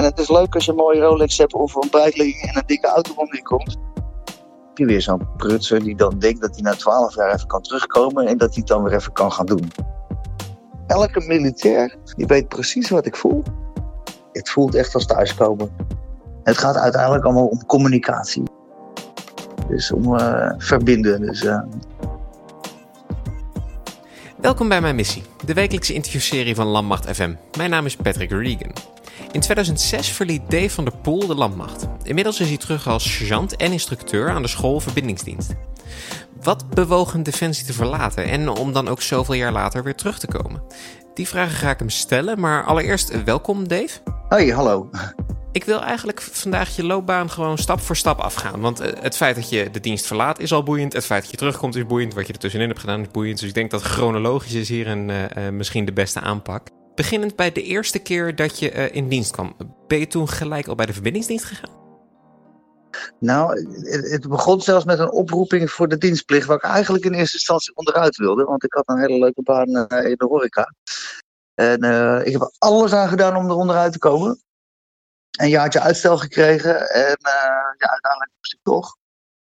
En het is leuk als je een mooie Rolex hebt of een Breitling en een dikke auto om je komt. Heb je weer zo'n prutser die dan denkt dat hij na 12 jaar even kan terugkomen en dat hij het dan weer even kan gaan doen. Elke militair, die weet precies wat ik voel. Het voelt echt als thuiskomen. Het gaat uiteindelijk allemaal om communicatie. Dus om uh, verbinden. Dus, uh... Welkom bij mijn missie, de wekelijkse interviewserie van Landmacht FM. Mijn naam is Patrick Regan. In 2006 verliet Dave van der Poel de landmacht. Inmiddels is hij terug als sergeant en instructeur aan de school Verbindingsdienst. Wat bewoog hem Defensie te verlaten en om dan ook zoveel jaar later weer terug te komen? Die vragen ga ik hem stellen, maar allereerst welkom Dave. Hoi, hallo. Ik wil eigenlijk vandaag je loopbaan gewoon stap voor stap afgaan. Want eh, het feit dat je de dienst verlaat is al boeiend. Het feit dat je terugkomt is boeiend. Wat je er tussenin hebt gedaan is boeiend. Dus ik denk dat chronologisch is hier een, uh, misschien de beste aanpak. Beginnend bij de eerste keer dat je uh, in dienst kwam. Ben je toen gelijk al bij de verbindingsdienst gegaan? Nou, het, begon zelfs met een oproeping voor de dienstplicht, waar ik eigenlijk in eerste instantie onderuit wilde, want ik had een hele leuke baan uh, in de horeca. En uh, ik heb alles aan gedaan om er onderuit te komen. Een jaartje uitstel gekregen en ja, uiteindelijk moest ik toch.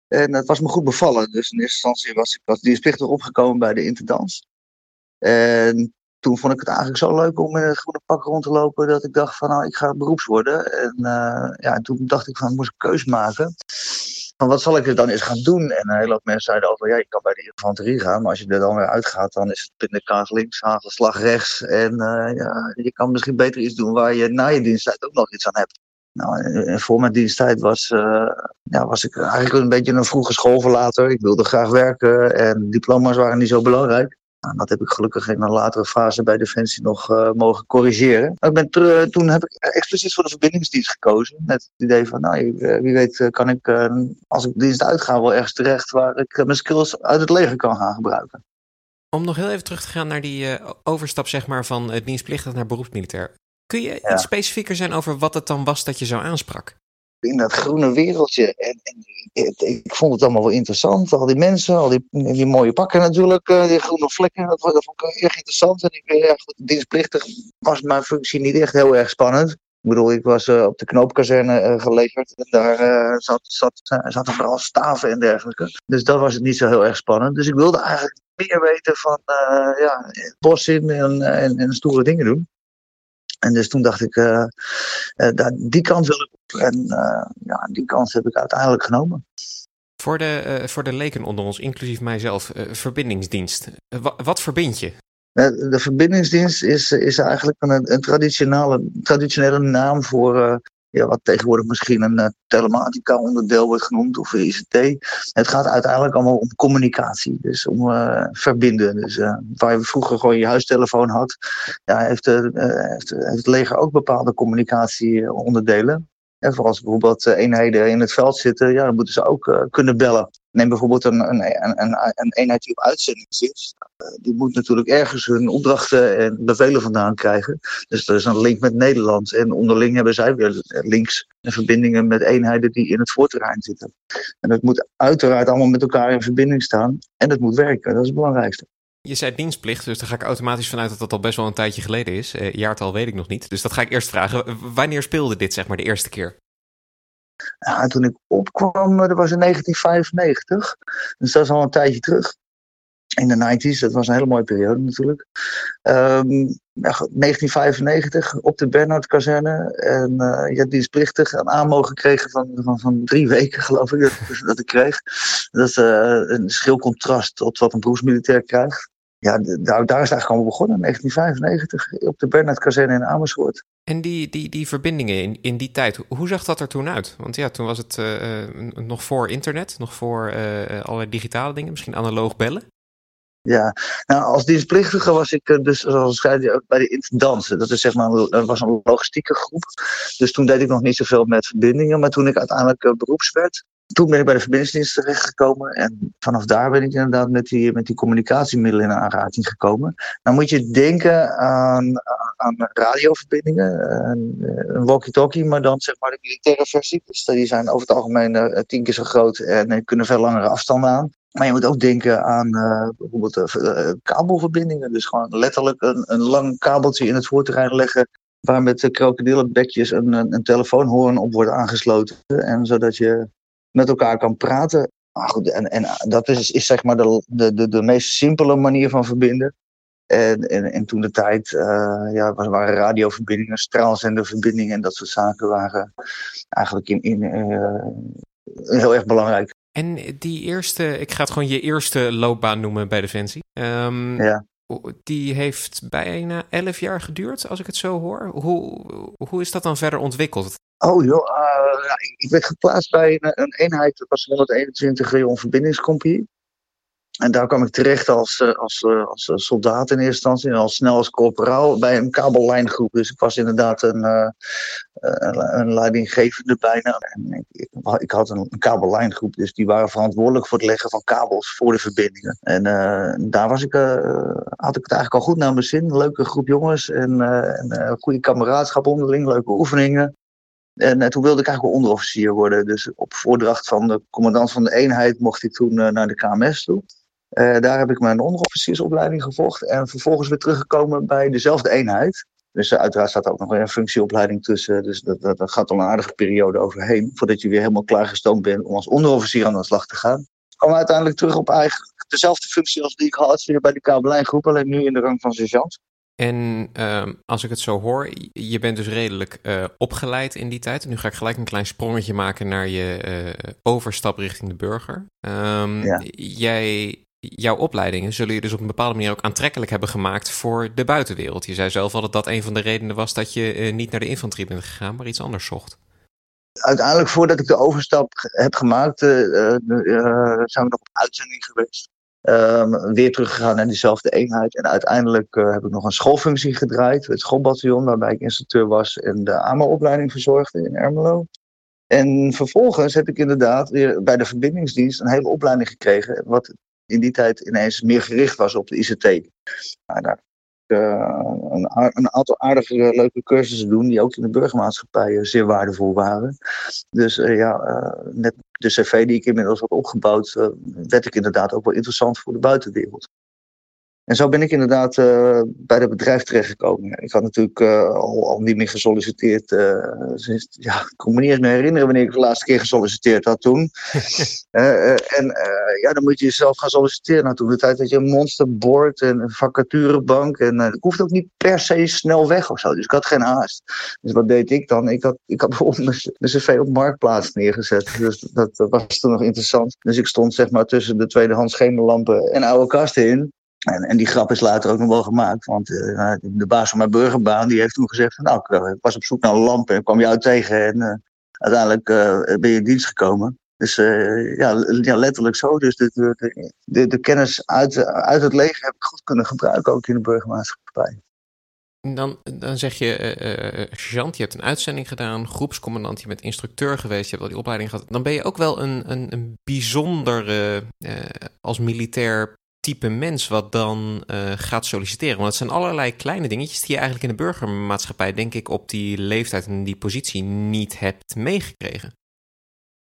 En het was me goed bevallen, dus in eerste instantie was ik als dienstplichtig opgekomen bij de intendans. En toen vond ik het eigenlijk zo leuk om in een groene pak rond te lopen dat ik dacht van nou, ik ga beroeps worden. En, uh, ja, en toen dacht ik van, ik moest een keus maken. Van wat zal ik er dan eens gaan doen? En een hele mensen zeiden over, ja, je kan bij de infanterie gaan, maar als je er dan weer uitgaat, dan is het pindakaas links, hagelslag rechts. En uh, ja, je kan misschien beter iets doen waar je na je diensttijd ook nog iets aan hebt. Nou, voor mijn diensttijd was, uh, ja, was ik eigenlijk een beetje een vroege schoolverlater. Ik wilde graag werken en diploma's waren niet zo belangrijk. Nou, dat heb ik gelukkig in een latere fase bij Defensie nog uh, mogen corrigeren. Ik ben toen heb ik expliciet voor de verbindingsdienst gekozen. Met het idee van, nou, wie weet kan ik, als ik dienst uitga, wel ergens terecht waar ik mijn skills uit het leger kan gaan gebruiken. Om nog heel even terug te gaan naar die overstap zeg maar, van het dienstplichtig naar beroepsmilitair. Kun je ja. iets specifieker zijn over wat het dan was dat je zo aansprak? In dat groene wereldje. En, en ik, vond het allemaal wel interessant. Al die mensen, al die, die mooie pakken natuurlijk, uh, die groene vlekken. Dat, dat vond ik erg interessant. En ik, ja, goed, dienstplichtig was mijn functie niet echt heel erg spannend. Ik bedoel, ik was uh, op de knoopkazerne geleverd. En daar zat, zat, zaten vooral staven en dergelijke. Dus dat was het niet zo heel erg spannend. Dus ik wilde eigenlijk meer weten van ja, het bos in en, en, en stoere dingen doen. En dus toen dacht ik, uh, uh, die kant wil ik op. En uh, ja, die kans heb ik uiteindelijk genomen. Voor de, voor de leken onder ons, inclusief mijzelf, verbindingsdienst. wat verbind je? De verbindingsdienst is, is eigenlijk een, een traditionele, traditionele naam voor ja, wat tegenwoordig misschien een uh, telematica onderdeel wordt genoemd of ICT. Het gaat uiteindelijk allemaal om communicatie, dus om uh, verbinden. Dus uh, waar je vroeger gewoon je huistelefoon had, ja, heeft, heeft, heeft het leger ook bepaalde communicatieonderdelen. En voor als bijvoorbeeld eenheden in het veld zitten, ja, dan moeten ze ook kunnen bellen. Neem bijvoorbeeld een, een, een, een eenheid die op uitzending zit. Die moet natuurlijk ergens hun opdrachten en bevelen vandaan krijgen. Dus er is een link met Nederland. En onderling hebben zij weer links en verbindingen met eenheden die in het voorterrein zitten. En dat moet uiteraard allemaal met elkaar in verbinding staan. En het moet werken, dat is het belangrijkste. Je zei dienstplicht, dus daar ga ik automatisch vanuit dat dat al best wel een tijdje geleden is. Eh, jaartal weet ik nog niet. Dus dat ga ik eerst vragen. Wanneer speelde dit, zeg maar, de eerste keer? Ja, toen ik opkwam, dat was in 1995. Dus dat is al een tijdje terug. In de 90s, dat was een hele mooie periode natuurlijk. Um, 1995 op de Bernhard-kazerne. En uh, je hebt dienstplichtig een aanmo gekregen van, van, van drie weken, geloof ik, dat, dat ik kreeg. Dat is uh, een schil contrast tot wat een beroepsmilitair krijgt. Ja, daar, daar is het eigenlijk allemaal begonnen, in 1995, op de Bernhard-kazerne in Amersfoort. En die, die, die verbindingen in, in die tijd, hoe zag dat er toen uit? Want ja, toen was het uh, nog voor internet, nog voor uh, allerlei digitale dingen, misschien analoog bellen. Ja, nou als dienstplichtige was ik dus, zoals ik zei, bij de intendansen. Dat is zeg maar, dat was een logistieke groep. Dus toen deed ik nog niet zoveel met verbindingen. Maar toen ik uiteindelijk beroeps werd, toen ben ik bij de verbindingsdienst terechtgekomen. En vanaf daar ben ik inderdaad met die, met die communicatiemiddelen in aanraking gekomen. Dan moet je denken aan, aan radioverbindingen. Een, walkie-talkie, maar dan zeg maar de militaire versie. Dus die zijn over het algemeen uh, tien keer zo groot en kunnen veel langere afstanden aan. Maar je moet ook denken aan uh, bijvoorbeeld kabelverbindingen. Dus gewoon letterlijk een, een lang kabeltje in het voorterrein leggen waar met krokodillenbekjes een, een, een telefoonhoorn op wordt aangesloten. En zodat je met elkaar kan praten. Goed, en, en dat is, is zeg maar de, de, de, de meest simpele manier van verbinden. En, en, en toen de tijd uh, ja, waren radioverbindingen, straalzenderverbindingen en dat soort zaken waren eigenlijk in, in, uh, heel erg belangrijk. En die eerste, ik ga het gewoon je eerste loopbaan noemen bij Defensie. Um, ja. Die heeft bijna elf jaar geduurd, als ik het zo hoor. Hoe, hoe is dat dan verder ontwikkeld? Oh joh, uh, ik werd geplaatst bij een, een eenheid, dat was 121 Reon Verbindingscompagnie. En daar kwam ik terecht als, eh, als, eh, als soldaat in eerste instantie. En al snel als corporaal bij een kabellijngroep. Dus ik was inderdaad een, een leidinggevende bijna. Ik, had een, een kabellijngroep. Dus die waren verantwoordelijk voor het leggen van kabels voor de verbindingen. En daar was ik, had ik het eigenlijk al goed naar mijn zin. Leuke groep jongens. En, en goede kameraadschap onderling. Leuke oefeningen. En toen wilde ik eigenlijk onderofficier worden. Dus op voordracht van de commandant van de eenheid mocht ik toen naar de KMS toe. Uh, daar heb ik mijn onderofficiersopleiding gevolgd en vervolgens weer teruggekomen bij dezelfde eenheid. Dus uiteraard staat er ook nog een functieopleiding tussen. Dus dat, dat, dat, gaat al een aardige periode overheen. Voordat je weer helemaal klaargestoomd bent om als onderofficier aan de slag te gaan. Ik kwam uiteindelijk terug op eigenlijk dezelfde functie als die ik had weer bij de kabelijngroep. Alleen nu in de rang van sergeant. En uh, als ik het zo hoor, je bent dus redelijk uh, opgeleid in die tijd. En nu ga ik gelijk een klein sprongetje maken naar je uh, overstap richting de burger. Um, ja. Jij jouw opleidingen zullen je dus op een bepaalde manier ook aantrekkelijk hebben gemaakt voor de buitenwereld. Je zei zelf al dat dat een van de redenen was dat je uh, niet naar de infanterie bent gegaan, maar iets anders zocht. Uiteindelijk, voordat ik de overstap heb gemaakt, zijn we nog op uitzending geweest. Um, weer teruggegaan naar diezelfde eenheid. En uiteindelijk heb ik nog een schoolfunctie gedraaid, het schoolbataljon, waarbij ik instructeur was en de AMO-opleiding verzorgde in Ermelo. En vervolgens heb ik inderdaad weer bij de verbindingsdienst een hele opleiding gekregen, wat in die tijd ineens meer gericht was op de ICT. Daar uh, een, een, aantal aardige leuke cursussen doen die ook in de burgermaatschappij zeer waardevol waren. Dus ja, net de cv die ik inmiddels had opgebouwd, werd ik inderdaad ook wel interessant voor de buitenwereld. En zo ben ik inderdaad uh, bij het bedrijf terechtgekomen. Ik had natuurlijk uh, al, al, niet meer gesolliciteerd. Uh, sinds, ja, ik kon me niet eens meer herinneren wanneer ik de laatste keer gesolliciteerd had toen. en ja, dan moet je jezelf gaan solliciteren. Nou, toen de tijd dat je een monsterboard en een vacaturebank. En ik hoefde ook niet per se snel weg of zo. Dus ik had geen haast. Dus wat deed ik dan? Ik had, ik had bijvoorbeeld mijn cv op Marktplaats neergezet. Dus dat, dat was toen nog interessant. Dus ik stond zeg maar tussen de tweedehands schemerlampen en oude kasten in. En, en, die grap is later ook nog wel gemaakt. Want uh, de baas van mijn burgerbaan die heeft toen gezegd: Nou, ik was op zoek naar een lamp en kwam jou tegen. En uh, uiteindelijk ben je in dienst gekomen. Dus ja, ja, letterlijk zo. Dus de, de, de, kennis uit, uit het leger heb ik goed kunnen gebruiken, ook in de burgermaatschappij. Dan, dan zeg je, sergeant, je hebt een uitzending gedaan, groepscommandant, je bent instructeur geweest, je hebt al die opleiding gehad. Dan ben je ook wel een, een, een bijzondere, als militair type mens wat dan uh, gaat solliciteren. Want het zijn allerlei kleine dingetjes die je eigenlijk in de burgermaatschappij, denk ik, op die leeftijd en die positie niet hebt meegekregen.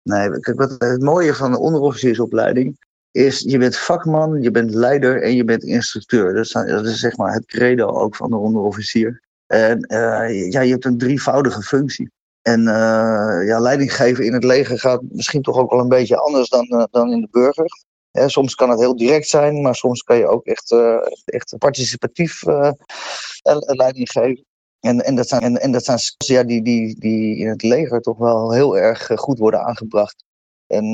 Nee, kijk, wat het mooie van de onderofficiersopleiding is, je bent vakman, je bent leider en je bent instructeur. Dat is, dat is zeg maar het credo ook van de onderofficier. En uh, ja, je hebt een drievoudige functie. En uh, ja, leiding geven in het leger gaat misschien toch ook wel een beetje anders dan, dan in de burger soms kan het heel direct zijn, maar soms kan je ook echt, uh, echt participatief uh, leiding geven. En, en, dat zijn, en, en dat zijn ja, die, die, die in het leger toch wel heel erg eh, goed worden aangebracht. En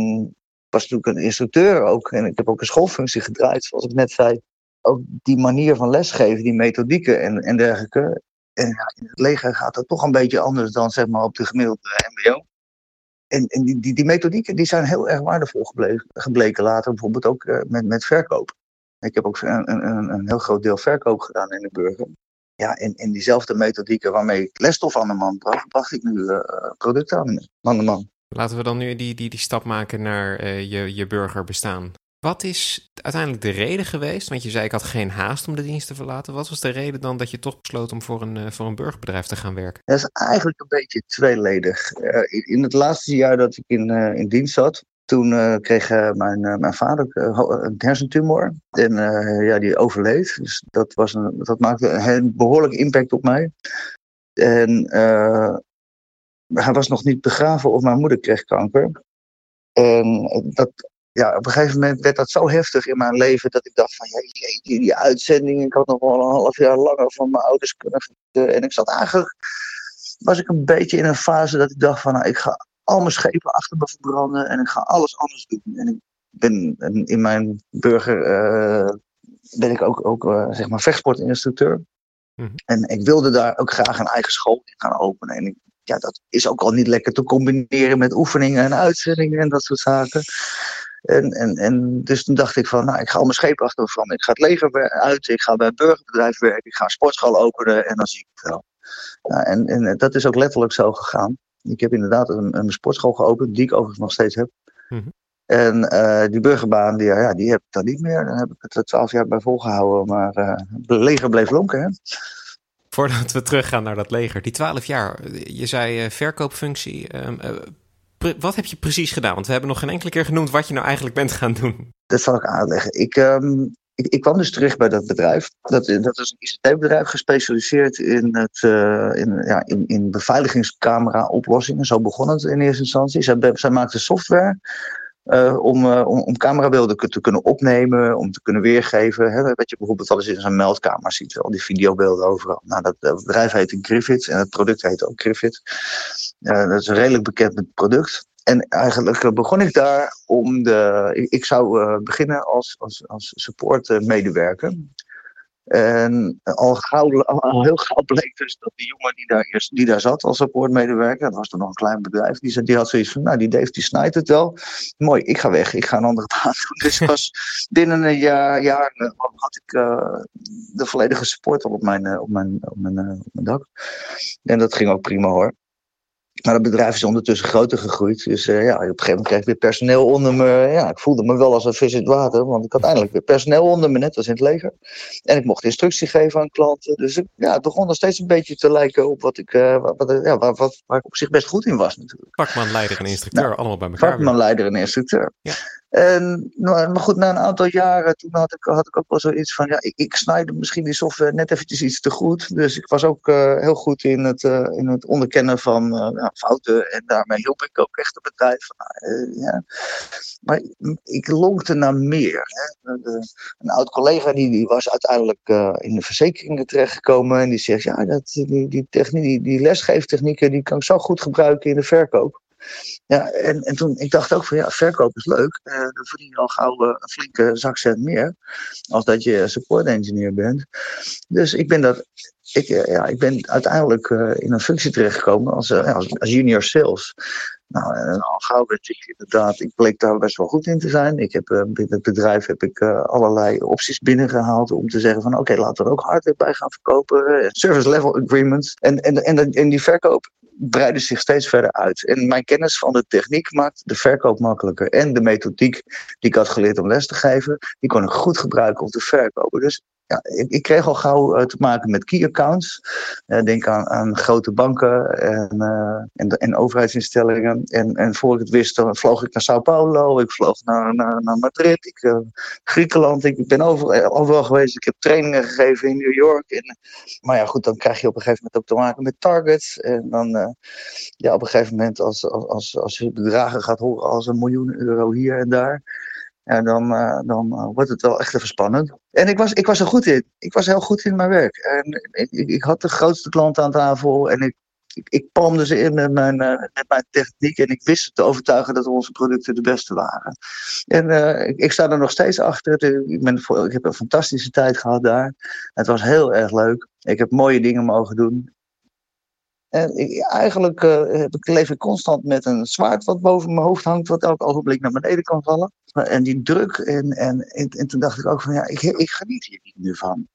ik was natuurlijk een instructeur ook. En ik heb ook een schoolfunctie gedraaid, zoals ik net zei. Ook die manier van lesgeven, die methodieken en, en dergelijke. En ja, in het leger gaat dat toch een beetje anders dan zeg maar, op de gemiddelde MBO en, en die, die, die, methodieken die zijn heel erg waardevol gebleken, later, bijvoorbeeld ook uh, met, met verkoop. Ik heb ook een, een, een heel groot deel verkoop gedaan in de burger. Ja, en, diezelfde methodieken waarmee ik lesstof aan de man bracht, bracht ik nu uh, producten aan, de man. Laten we dan nu die, die, die stap maken naar uh, je, je burgerbestaan. Wat is uiteindelijk de reden geweest? Want je zei ik had geen haast om de dienst te verlaten. Wat was de reden dan dat je toch besloot om voor een, uh, voor een burgerbedrijf te gaan werken? Dat is eigenlijk een beetje tweeledig. Uh, in het laatste jaar dat ik in, uh, in dienst zat, toen kreeg mijn, mijn vader een hersentumor. En ja, die overleed. Dus dat, was een, dat maakte een behoorlijke impact op mij. En hij was nog niet begraven of mijn moeder kreeg kanker. En dat, ja, op een gegeven moment werd dat zo heftig in mijn leven dat ik dacht van, ja, die, die uitzending, ik had nog wel een half jaar langer van mijn ouders kunnen genieten. En ik zat eigenlijk, was ik een beetje in een fase dat ik dacht van, nou, ik ga al mijn schepen achter me verbranden en ik ga alles anders doen. En ik ben in mijn burger, uh, ben ik ook, ook uh, zeg maar vechtsportinstructeur. Mm -hmm. En ik wilde daar ook graag een eigen school in gaan openen. En ik, ja, dat is ook al niet lekker te combineren met oefeningen en uitzendingen en dat soort zaken. En, en, en dus toen dacht ik van, nou, ik ga al mijn schepen achter me van. Ik ga het leger uit, ik ga bij een burgerbedrijf werken, ik ga een sportschool openen en dan zie ik het wel. Nou, en, en dat is ook letterlijk zo gegaan. Ik heb inderdaad een, een sportschool geopend, die ik overigens nog steeds heb. Mm -hmm. En uh, die burgerbaan, die, ja, die heb ik dan niet meer. Dan heb ik het twaalf jaar bij volgehouden. Maar uh, het leger bleef lonken, hè. Voordat we teruggaan naar dat leger, die twaalf jaar. Je zei uh, verkoopfunctie. Wat heb je precies gedaan? Want we hebben nog geen enkele keer genoemd wat je nou eigenlijk bent gaan doen. Dat zal ik aanleggen. Ik, um, ik, ik, kwam dus terug bij dat bedrijf. Dat, dat is een ICT-bedrijf gespecialiseerd in, het, uh, in, ja, in, in beveiligingscamera-oplossingen. Zo begon het in eerste instantie. Zij, zij maakten software om, uh, om, om camerabeelden te kunnen opnemen, om te kunnen weergeven. Hè, wat je bijvoorbeeld wel eens in zo'n meldkamer ziet, al die videobeelden overal. Nou, dat, bedrijf heet Griffith en het product heet ook Griffith. Uh, dat is een redelijk bekend product. En eigenlijk begon ik daar om de. Ik, zou beginnen als, als, als supportmedewerker. En al, gauw, al heel gauw bleek dus dat die jongen die daar, eerst, die daar zat als supportmedewerker, dat was toen nog een klein bedrijf, die, die had zoiets van, nou die Dave die snijdt het wel. Mooi, ik ga weg, ik ga een andere baan doen. Dus was binnen een jaar, jaar had ik uh, de volledige support al op mijn, op, mijn, op, mijn, op mijn dak. En dat ging ook prima hoor. Maar het bedrijf is ondertussen groter gegroeid. Dus uh, ja, op een gegeven moment kreeg ik weer personeel onder me. Ja, ik voelde me wel als een vis in het water. Want ik had eindelijk weer personeel onder me, net als in het leger. En ik mocht instructie geven aan klanten. Dus ik, ja, het begon nog steeds een beetje te lijken op wat ik, uh, wat, ja, wat, wat, waar ik op zich best goed in was natuurlijk. Vakman, leider en instructeur, nou, allemaal bij elkaar. Vakman, leider en instructeur. Ja. Nou, maar goed, na een aantal jaren, toen had ik, had ik ook wel zoiets van, ja, ik, ik snijde misschien die software net eventjes iets te goed. Dus ik was ook uh, heel goed in het, uh, in het onderkennen van uh, ja, fouten. En daarmee hielp ik ook echt het bedrijf. ja. Maar ik lonkte naar meer. Hè. Een oud collega die, die was uiteindelijk in de verzekeringen terechtgekomen. En die zegt, ja, dat, die, die, techniek, die, die lesgeeftechnieken, die kan ik zo goed gebruiken in de verkoop. Ja, en, en toen, ik dacht ook van ja, verkoop is leuk. Uh, dan verdien je al gauw uh, een flinke zakcent meer. Als dat je support engineer bent. Dus ik ben dat. Ik, uh, ja, ik ben uiteindelijk in een functie terechtgekomen als, als, junior sales. Nou, en al gauw werd ik inderdaad, ik bleek daar best wel goed in te zijn. Ik heb binnen het bedrijf heb ik allerlei opties binnengehaald om te zeggen van oké, laten we er ook hardware bij gaan verkopen. Service level agreements. En, en, en, en die verkoop breidde zich steeds verder uit. En mijn kennis van de techniek maakt de verkoop makkelijker. En de methodiek die ik had geleerd om les te geven, die kon ik goed gebruiken om te verkopen. Dus ja, ik, ik, kreeg al gauw uh, te maken met key accounts. Uh, denk aan, aan, grote banken en, uh, en, en, overheidsinstellingen. En, en voor ik het wist, vloog ik naar Sao Paulo, ik vloog naar, naar, naar Madrid, ik, Griekenland. Ik ben over, overal geweest. Ik heb trainingen gegeven in New York. En, maar ja, goed, dan krijg je op een gegeven moment ook te maken met targets. En dan, ja, op een gegeven moment, als, als, als je bedragen gaat horen als een miljoen euro hier en daar ja, dan, uh, dan uh, wordt het wel echt even spannend. En ik was, ik was er goed in. Ik was heel goed in mijn werk. En ik, ik had de grootste klanten aan tafel en ik, ik, ik palmde ze in met mijn, uh, met mijn techniek en ik wist te overtuigen dat onze producten de beste waren. En ik, ik, sta er nog steeds achter. Ik, ik heb een fantastische tijd gehad daar. Het was heel erg leuk. Ik heb mooie dingen mogen doen. En eigenlijk uh, leef ik constant met een zwaard wat boven mijn hoofd hangt, wat elk ogenblik naar beneden kan vallen. En die druk, en, en, en, en toen dacht ik ook van ja, ik, ik geniet hier niet meer van.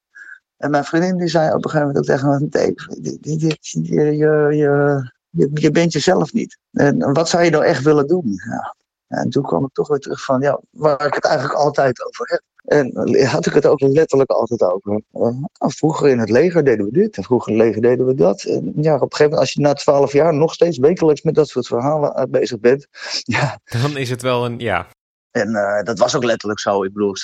En mijn vriendin die zei op een gegeven moment ook tegen me: Dave, je, je, je, je bent jezelf niet. En wat zou je nou echt willen doen? Ja. En toen kwam ik toch weer terug van ja, waar ik het eigenlijk altijd over heb. En had ik het ook letterlijk altijd over. Uh, vroeger in het leger deden we dit en vroeger in het leger deden we dat. En ja, op een gegeven moment, als je na twaalf jaar nog steeds wekelijks met dat soort verhalen bezig bent. Ja, dan is het wel een, ja. En uh, dat was ook letterlijk zo. Ik bedoel,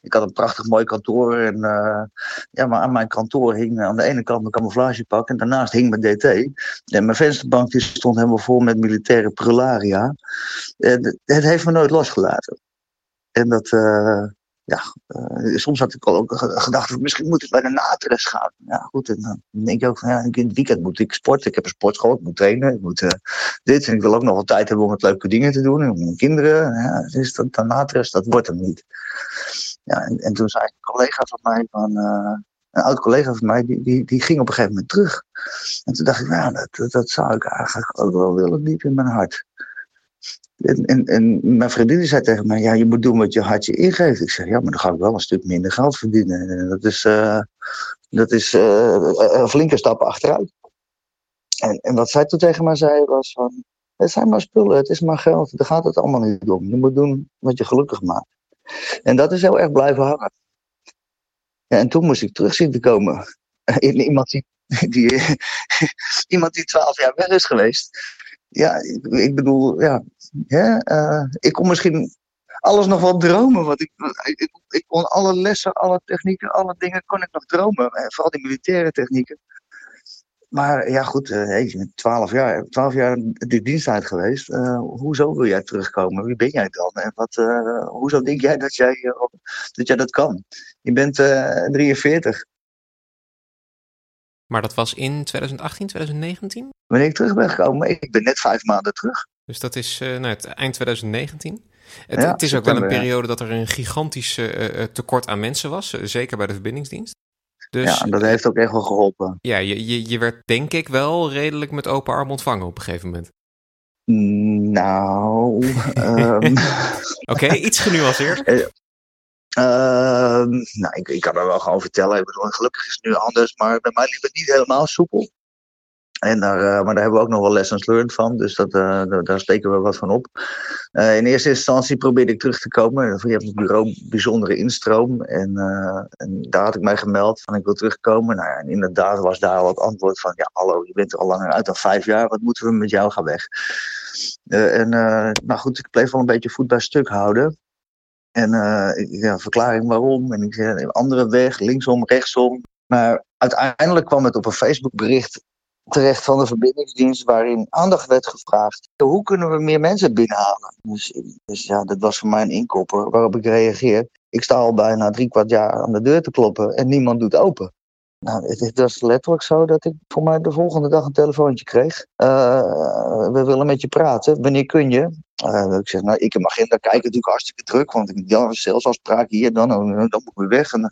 ik, had een prachtig mooi kantoor. En uh, ja, maar aan mijn kantoor hing aan de ene kant mijn camouflagepak. En daarnaast hing mijn DT. En mijn vensterbank die stond helemaal vol met militaire prularia. En het heeft me nooit losgelaten. En dat, ja, uh, soms had ik al ook gedacht, misschien moet ik bij de natres gaan. Ja, goed, en dan denk je ook van, ja, in het weekend moet ik sporten. Ik heb een sportschool, ik moet trainen, ik moet uh, dit. En ik wil ook nog wel tijd hebben om het leuke dingen te doen. En mijn kinderen, ja, dus dat, dat wordt hem niet. Ja, en, en toen zei een collega van mij, van, uh, een oud collega van mij, die, die, die ging op een gegeven moment terug. En toen dacht ik, nou, dat, dat zou ik eigenlijk ook wel willen, diep in mijn hart. En, en, en, mijn vriendin zei tegen mij, ja, je moet doen wat je hartje ingeeft. Ik zeg, ja, maar dan ga ik wel een stuk minder geld verdienen. En dat is, uh, dat is uh, een flinke stap achteruit. En, en wat zij toen tegen mij zei was van, het zijn maar spullen, het is maar geld. Daar gaat het allemaal niet om. Je moet doen wat je gelukkig maakt. En dat is heel erg blijven hangen. Ja, en toen moest ik terug zien te komen. In iemand die, die, iemand die twaalf jaar weg is geweest. Ja, ik, ik bedoel, ja, ja, uh, ik kon misschien alles nog wel dromen. Want ik, ik, ik, kon alle lessen, alle technieken, alle dingen kon ik nog dromen. Vooral die militaire technieken. Maar ja, goed, bent twaalf jaar, twaalf jaar de dienst uit geweest. Uh, hoezo wil jij terugkomen? Wie ben jij dan? En wat, uh, hoezo denk jij dat jij, dat jij dat kan? Je bent 43. Maar dat was in 2018, 2019? Wanneer ik terug ben gekomen, ik ben net vijf maanden terug. Dus dat is uh, nou, het eind 2019. Het, ja, het is ook wel een periode dat er een gigantisch uh, tekort aan mensen was, zeker bij de verbindingsdienst. Dus, ja, dat heeft ook echt wel geholpen. Ja, je, je, je werd denk ik wel redelijk met open arm ontvangen op een gegeven moment. Nou. um... Oké, okay, iets genuanceerd. Uh, nou, ik, ik kan er wel gewoon vertellen. Ik bedoel, gelukkig is het nu anders, maar bij mij liep het niet helemaal soepel. En daar, uh, maar daar hebben we ook nog wel lessons learned van, dus dat, uh, daar steken we wat van op. Uh, in eerste instantie probeerde ik terug te komen. Je hebt het bureau bijzondere instroom. En, en, daar had ik mij gemeld van ik wil terugkomen. Nou ja, en inderdaad was daar het antwoord van ja, hallo, je bent er al langer uit dan vijf jaar. Wat moeten we met jou gaan weg? en nou goed, ik bleef wel een beetje voet bij stuk houden. En ja, verklaring waarom. En ik zei andere weg, linksom, rechtsom. Maar uiteindelijk kwam het op een Facebook bericht terecht van de verbindingsdienst waarin aandacht werd gevraagd. Hoe kunnen we meer mensen binnenhalen? Dus, dus ja, dat was voor mij een inkopper waarop ik reageer. Ik sta al bijna drie kwart jaar aan de deur te kloppen en niemand doet open. Nou, het, was letterlijk zo dat ik voor mij de volgende dag een telefoontje kreeg. Uh, we willen met je praten. Wanneer kun je? Uh, ik zeg, nou, ik in mijn agenda kijk natuurlijk hartstikke druk. Want ik ja, zelfsafspraak hier, dan, dan, dan moet ik weg. En,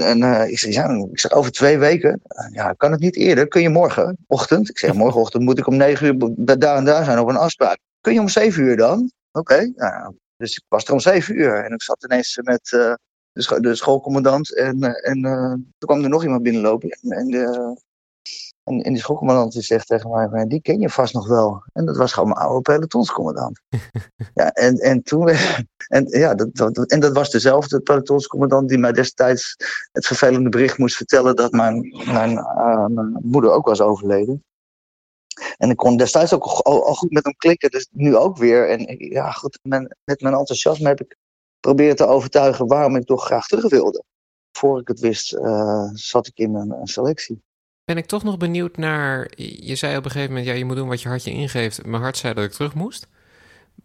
en, uh, ik zeg, ja, ik zeg, over twee weken. ja, kan het niet eerder? Kun je morgenochtend? Ik zeg, morgenochtend moet ik om negen uur daar en daar zijn op een afspraak. Kun je om zeven uur dan? Oké, nou, dus ik was er om zeven uur. En ik zat ineens met de, scho de schoolcommandant. En, en uh, toen kwam er nog iemand binnenlopen. En, en, de, en, en die schoolcommandant die zegt tegen mij, die ken je vast nog wel. En dat was gewoon mijn oude pelotonscommandant. ja, en, en toen... En, ja, dat, dat, en dat was dezelfde pelotonscommandant die mij destijds het vervelende bericht moest vertellen dat mijn, mijn, uh, mijn moeder ook was overleden. En ik kon destijds ook al, al, goed met hem klikken, dus nu ook weer. En ja, goed, met, met mijn enthousiasme heb ik proberen te overtuigen waarom ik toch graag terug wilde. Voor ik het wist, uh, zat ik in een, een, selectie. Ben ik toch nog benieuwd naar. Je zei op een gegeven moment: ja, je moet doen wat je hartje ingeeft. Mijn hart zei dat ik terug moest.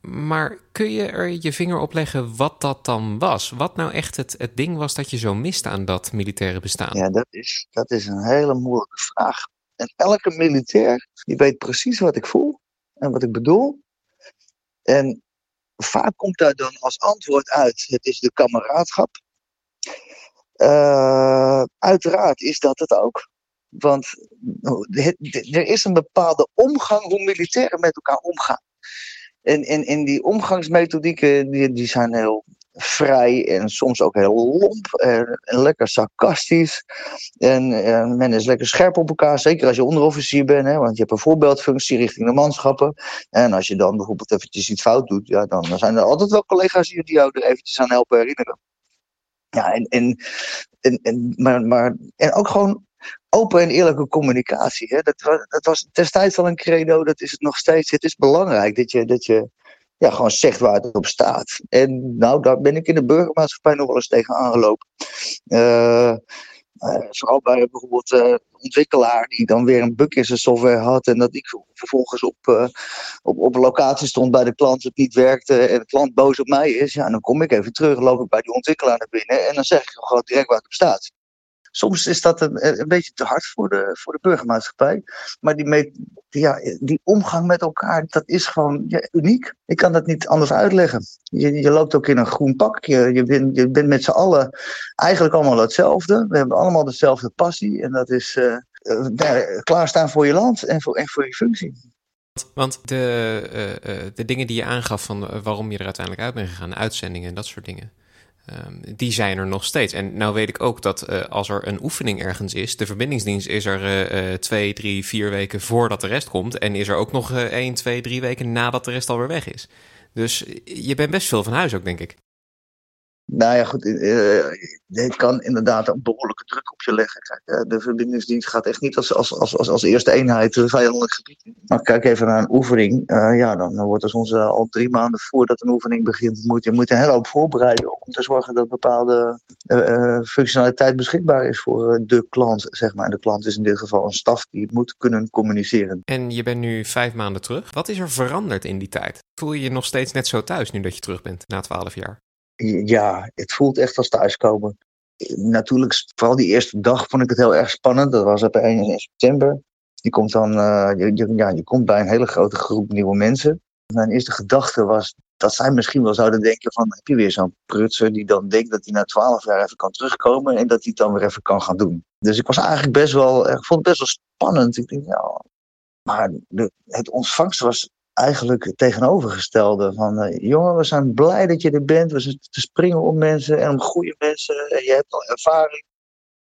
Maar kun je er je vinger op leggen wat dat dan was? Wat nou echt het, het ding was dat je zo miste aan dat militaire bestaan? Ja, dat is, dat is een hele moeilijke vraag. En elke militair die weet precies wat ik voel en wat ik bedoel. En vaak komt daar dan als antwoord uit: het is de kameraadschap. Uh, uiteraard is dat het ook. Want er is een bepaalde omgang hoe militairen met elkaar omgaan. En, en, en die omgangsmethodieken die, die zijn heel vrij en soms ook heel lomp en, en lekker sarcastisch. En, en, men is lekker scherp op elkaar, zeker als je onderofficier bent, hè, want je hebt een voorbeeldfunctie richting de manschappen. En als je dan bijvoorbeeld eventjes iets fout doet, ja, dan, zijn er altijd wel collega's die jou er eventjes aan helpen herinneren. Ja, en, en, en, en, maar, maar, en ook gewoon open en eerlijke communicatie. Hè? Dat, dat was destijds al een credo, dat is het nog steeds. Het is belangrijk dat je, dat je ja, gewoon zegt waar het op staat. En nou, daar ben ik in de burgermaatschappij nog wel eens tegen aangelopen. Uh, vooral bij bijvoorbeeld uh, ontwikkelaar die dan weer een bug in zijn software had. En dat ik vervolgens op, uh, op, op locatie stond bij de klant, het niet werkte en de klant boos op mij is. Ja, dan kom ik even terug, loop ik bij die ontwikkelaar naar binnen en dan zeg ik gewoon direct waar het op staat soms is dat een, een beetje te hard voor de, voor de burgermaatschappij. Maar die, ja, die omgang met elkaar, dat is gewoon ja, uniek. Ik kan dat niet anders uitleggen. Je, je loopt ook in een groen pak. Je, je, bent, met z'n allen eigenlijk allemaal hetzelfde. We hebben allemaal dezelfde passie. En dat is uh, uh, klaarstaan voor je land en voor, voor je functie. Want de, de dingen die je aangaf van waarom je er uiteindelijk uit bent gegaan, uitzendingen en dat soort dingen. Um, die zijn er nog steeds. En nou weet ik ook dat uh, als er een oefening ergens is, de verbindingsdienst is er uh, twee, drie, vier weken voordat de rest komt. En is er ook nog uh, één, twee, drie weken nadat de rest alweer weg is. Dus je bent best veel van huis ook, denk ik. Nou ja, goed. Het kan inderdaad een behoorlijke druk op je leggen. Kijk, de verbindingsdienst gaat echt niet als, als, als, als, eerste eenheid een vijandelijk gebied Maar kijk even naar een oefening. Ja, dan, wordt er soms al drie maanden voordat een oefening begint, moet je moet een hele hoop voorbereiden om te zorgen dat bepaalde functionaliteit beschikbaar is voor de klant. Zeg maar. En de klant is in dit geval een staf die moet kunnen communiceren. En je bent nu vijf maanden terug. Wat is er veranderd in die tijd? Voel je je nog steeds net zo thuis nu dat je terug bent na twaalf jaar? Ja, het voelt echt als thuiskomen. Natuurlijk, vooral die eerste dag vond ik het heel erg spannend. Dat was op 1 september. Je komt dan je, ja, je komt bij een hele grote groep nieuwe mensen. Mijn eerste gedachte was dat zij misschien wel zouden denken van... heb je weer zo'n prutser die dan denkt dat hij na twaalf jaar even kan terugkomen... en dat hij het dan weer even kan gaan doen. Dus ik was eigenlijk best wel... Ik vond het best wel spannend. Ik denk, ja... Maar het ontvangst was eigenlijk het tegenovergestelde. Van, uh, jongen, we zijn blij dat je er bent. We zijn te springen om mensen en om goede mensen. En je hebt al ervaring.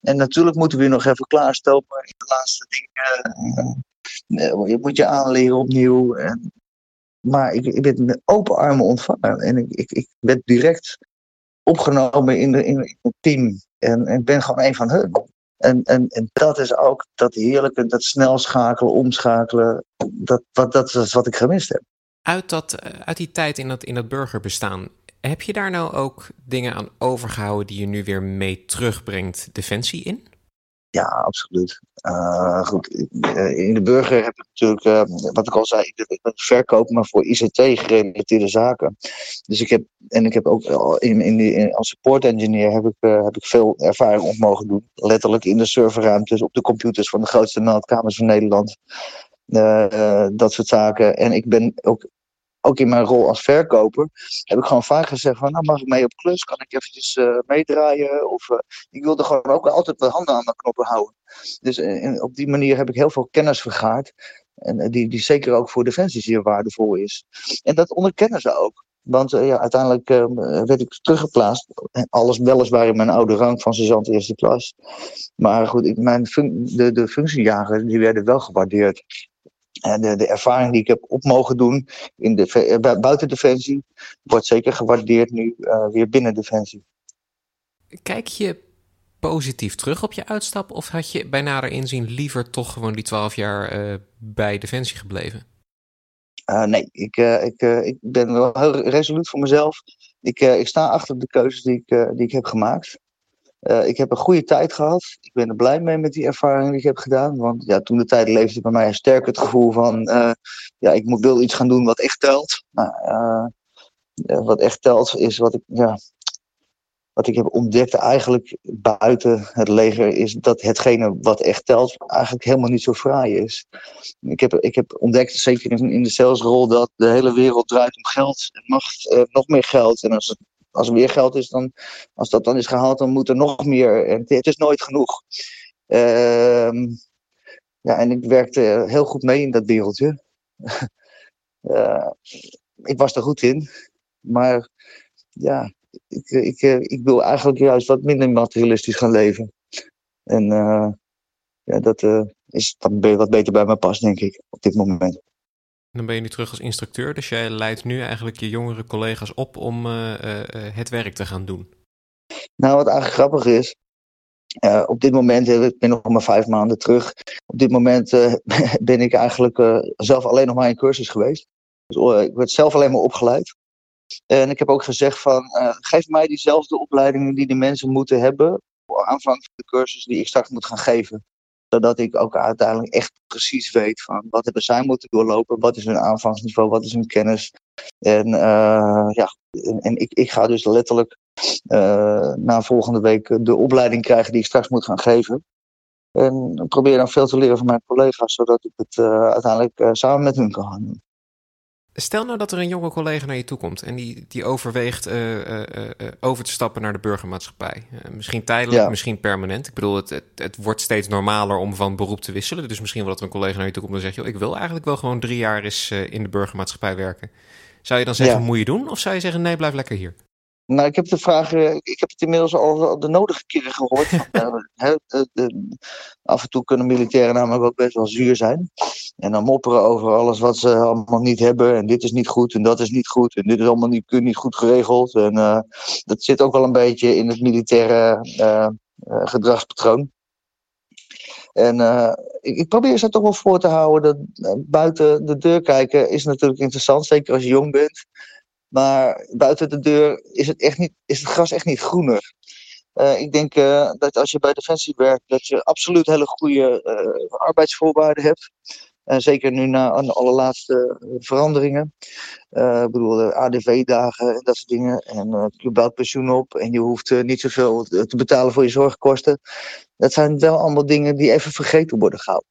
En natuurlijk moeten we je nog even klaarstopen in de laatste dingen. Uh, je moet je aanleren opnieuw. En, maar ik, ik ben met open armen ontvangen. En ik, ik, ik ben direct opgenomen in, de, in, in het team. En, en ben gewoon een van hun. En, en, en dat is ook dat heerlijke, dat snel schakelen, omschakelen. Dat, wat, dat is wat ik gemist heb. Uit, dat, eh, uit die tijd in dat, in dat burgerbestaan, heb je daar nou ook dingen aan overgehouden die je nu weer mee terugbrengt Defensie in? Ja, absoluut. Uh, goed, eh, in de burger heb ik natuurlijk, uh, wat ik al zei, ik ben verkoop, maar voor ICT-gerelateerde zaken. Dus ik heb, en ik heb ook in, in die, als support engineer heb ik, heb ik veel ervaring op mogen doen. Letterlijk in de serverruimtes, op de computers van de grootste meldkamers van Nederland. dat soort zaken. En ik ben ook ook in mijn rol als verkoper, heb ik gewoon vaak gezegd van, nou mag ik mee op klus, kan ik eventjes uh, meedraaien? Of uh, ik wilde gewoon ook altijd de handen aan de knoppen houden. Dus uh, op die manier heb ik heel veel kennis vergaard. En die, die zeker ook voor Defensie zeer waardevol is. En dat onderkennen ze ook. Want ja, uiteindelijk werd ik teruggeplaatst. Alles weliswaar in mijn oude rang van sergeant eerste klas. Maar goed, mijn de, de functiejaren die werden wel gewaardeerd. En de, de, ervaring die ik heb op mogen doen in de, eh, buiten Defensie wordt zeker gewaardeerd nu uh, weer binnen Defensie. Kijk je positief terug op je uitstap of had je bij nader inzien liever toch gewoon die twaalf jaar uh, bij Defensie gebleven? Uh, nee, ik, ik, ik ben wel heel resoluut voor mezelf. Ik, ik sta achter de keuzes die ik, die ik heb gemaakt. Uh, ik heb een goede tijd gehad. Ik ben er blij mee met die ervaring die ik heb gedaan. Want ja, toen de tijd leefde bij mij sterk het gevoel van... Uh, ja, ik moet, wil iets gaan doen wat echt telt. Nou, uh, wat echt telt is wat ik... Ja, wat ik heb ontdekt eigenlijk buiten het leger... is dat hetgene wat echt telt eigenlijk helemaal niet zo fraai is. Ik heb, ik heb ontdekt, zeker in, in de salesrol... dat de hele wereld draait om geld en macht. nog meer geld. En als het als er meer geld is, dan, als dat dan is gehaald, dan moet er nog meer. En het is nooit genoeg. Uh, ja, en ik werkte heel goed mee in dat wereldje. uh, ik was er goed in. Maar ja, ik, ik, ik wil eigenlijk juist wat minder materialistisch gaan leven. En uh, ja, dat is dan wat beter bij me past, denk ik, op dit moment. Dan ben je nu terug als instructeur, dus jij leidt nu eigenlijk je jongere collega's op om uh, uh, het werk te gaan doen. Nou, wat eigenlijk grappig is, op dit moment, ik ben nog maar vijf maanden terug, op dit moment ben ik eigenlijk zelf alleen nog maar in cursus geweest. Dus, ik werd zelf alleen maar opgeleid. En ik heb ook gezegd van, geef mij diezelfde opleidingen die de mensen moeten hebben. Voor aanvang van de cursus die ik straks moet gaan geven zodat ik ook uiteindelijk echt precies weet van wat hebben zij moeten doorlopen, wat is hun aanvangsniveau, wat is hun kennis. En uh, ja, en, ik, ik ga dus letterlijk uh, na volgende week de opleiding krijgen die ik straks moet gaan geven. En probeer dan veel te leren van mijn collega's, zodat ik het uh, uiteindelijk samen met hun kan gaan doen. Stel nou dat er een jonge collega naar je toe komt en die, die overweegt uh, uh, uh, over te stappen naar de burgermaatschappij. misschien tijdelijk, misschien permanent. Ik bedoel, het, het, het, wordt steeds normaler om van beroep te wisselen. Dus misschien wel dat er een collega naar je toe komt en zegt: joh, ik wil eigenlijk wel gewoon drie jaar eens in de burgermaatschappij werken. Zou je dan zeggen: ja. moet je doen? Of zou je zeggen: nee, blijf lekker hier? Nou, ik heb de vraag, eh, ik heb het inmiddels al de nodige keren gehoord. af en toe kunnen militairen namelijk ook best wel zuur zijn. En dan mopperen over alles wat ze allemaal niet hebben. En dit is niet goed en dat is niet goed. En dit is allemaal niet, niet goed geregeld. En uh, dat zit ook wel een beetje in het militaire uh, gedragspatroon. En ik, ik, probeer ze toch wel voor te houden dat buiten de deur kijken is natuurlijk interessant. Zeker als je jong bent. Maar buiten de deur is het, echt niet, is het gras echt niet groener. Uh, ik denk uh, dat als je bij Defensie werkt, dat je absoluut hele goede uh, arbeidsvoorwaarden hebt. En zeker nu na de allerlaatste veranderingen. ik bedoel, de ADV-dagen en dat soort dingen. En je bouwt pensioen op en je hoeft niet zoveel te betalen voor je zorgkosten. Dat zijn wel allemaal dingen die even vergeten worden gehouden.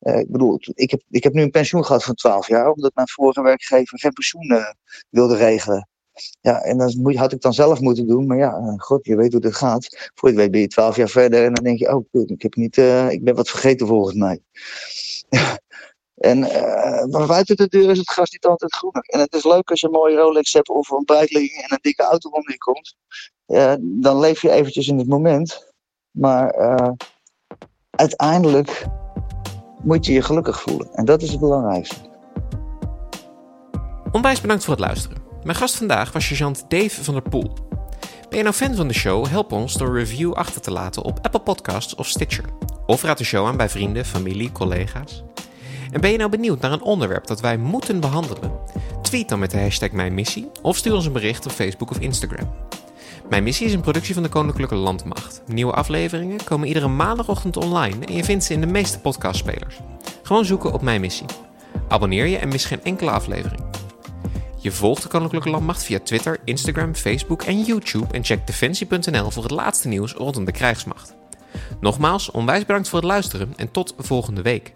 Uh, ik bedoel, ik heb, ik heb nu een pensioen gehad van 12 jaar, omdat mijn vorige werkgever geen pensioen uh, wilde regelen. Ja, en dat had ik dan zelf moeten doen, maar ja, uh, god, je weet hoe het gaat. Voor je weet ben je 12 jaar verder en dan denk je, oh, ik, heb niet, ik ben wat vergeten volgens mij. en maar buiten de deur is het gras niet altijd groener. En het is leuk als je een mooie Rolex hebt of een Breitling en een dikke auto om je komt. dan leef je eventjes in het moment. Maar uiteindelijk moet je je gelukkig voelen. En dat is het belangrijkste. Onwijs bedankt voor het luisteren. Mijn gast vandaag was sergeant Dave van der Poel. Ben je nou fan van de show? Help ons door een review achter te laten op Apple Podcasts of Stitcher. Of raad de show aan bij vrienden, familie, collega's. En ben je nou benieuwd naar een onderwerp dat wij moeten behandelen? Tweet dan met de hashtag Mijn Missie of stuur ons een bericht op Facebook of Instagram. Mijn missie is een productie van de Koninklijke Landmacht. Nieuwe afleveringen komen iedere maandagochtend online en je vindt ze in de meeste podcastspelers. Gewoon zoeken op Mijn Missie. Abonneer je en mis geen enkele aflevering. Je volgt de Koninklijke Landmacht via Twitter, Instagram, Facebook en YouTube en check defensie.nl voor het laatste nieuws rondom de krijgsmacht. Nogmaals, onwijs bedankt voor het luisteren en tot volgende week.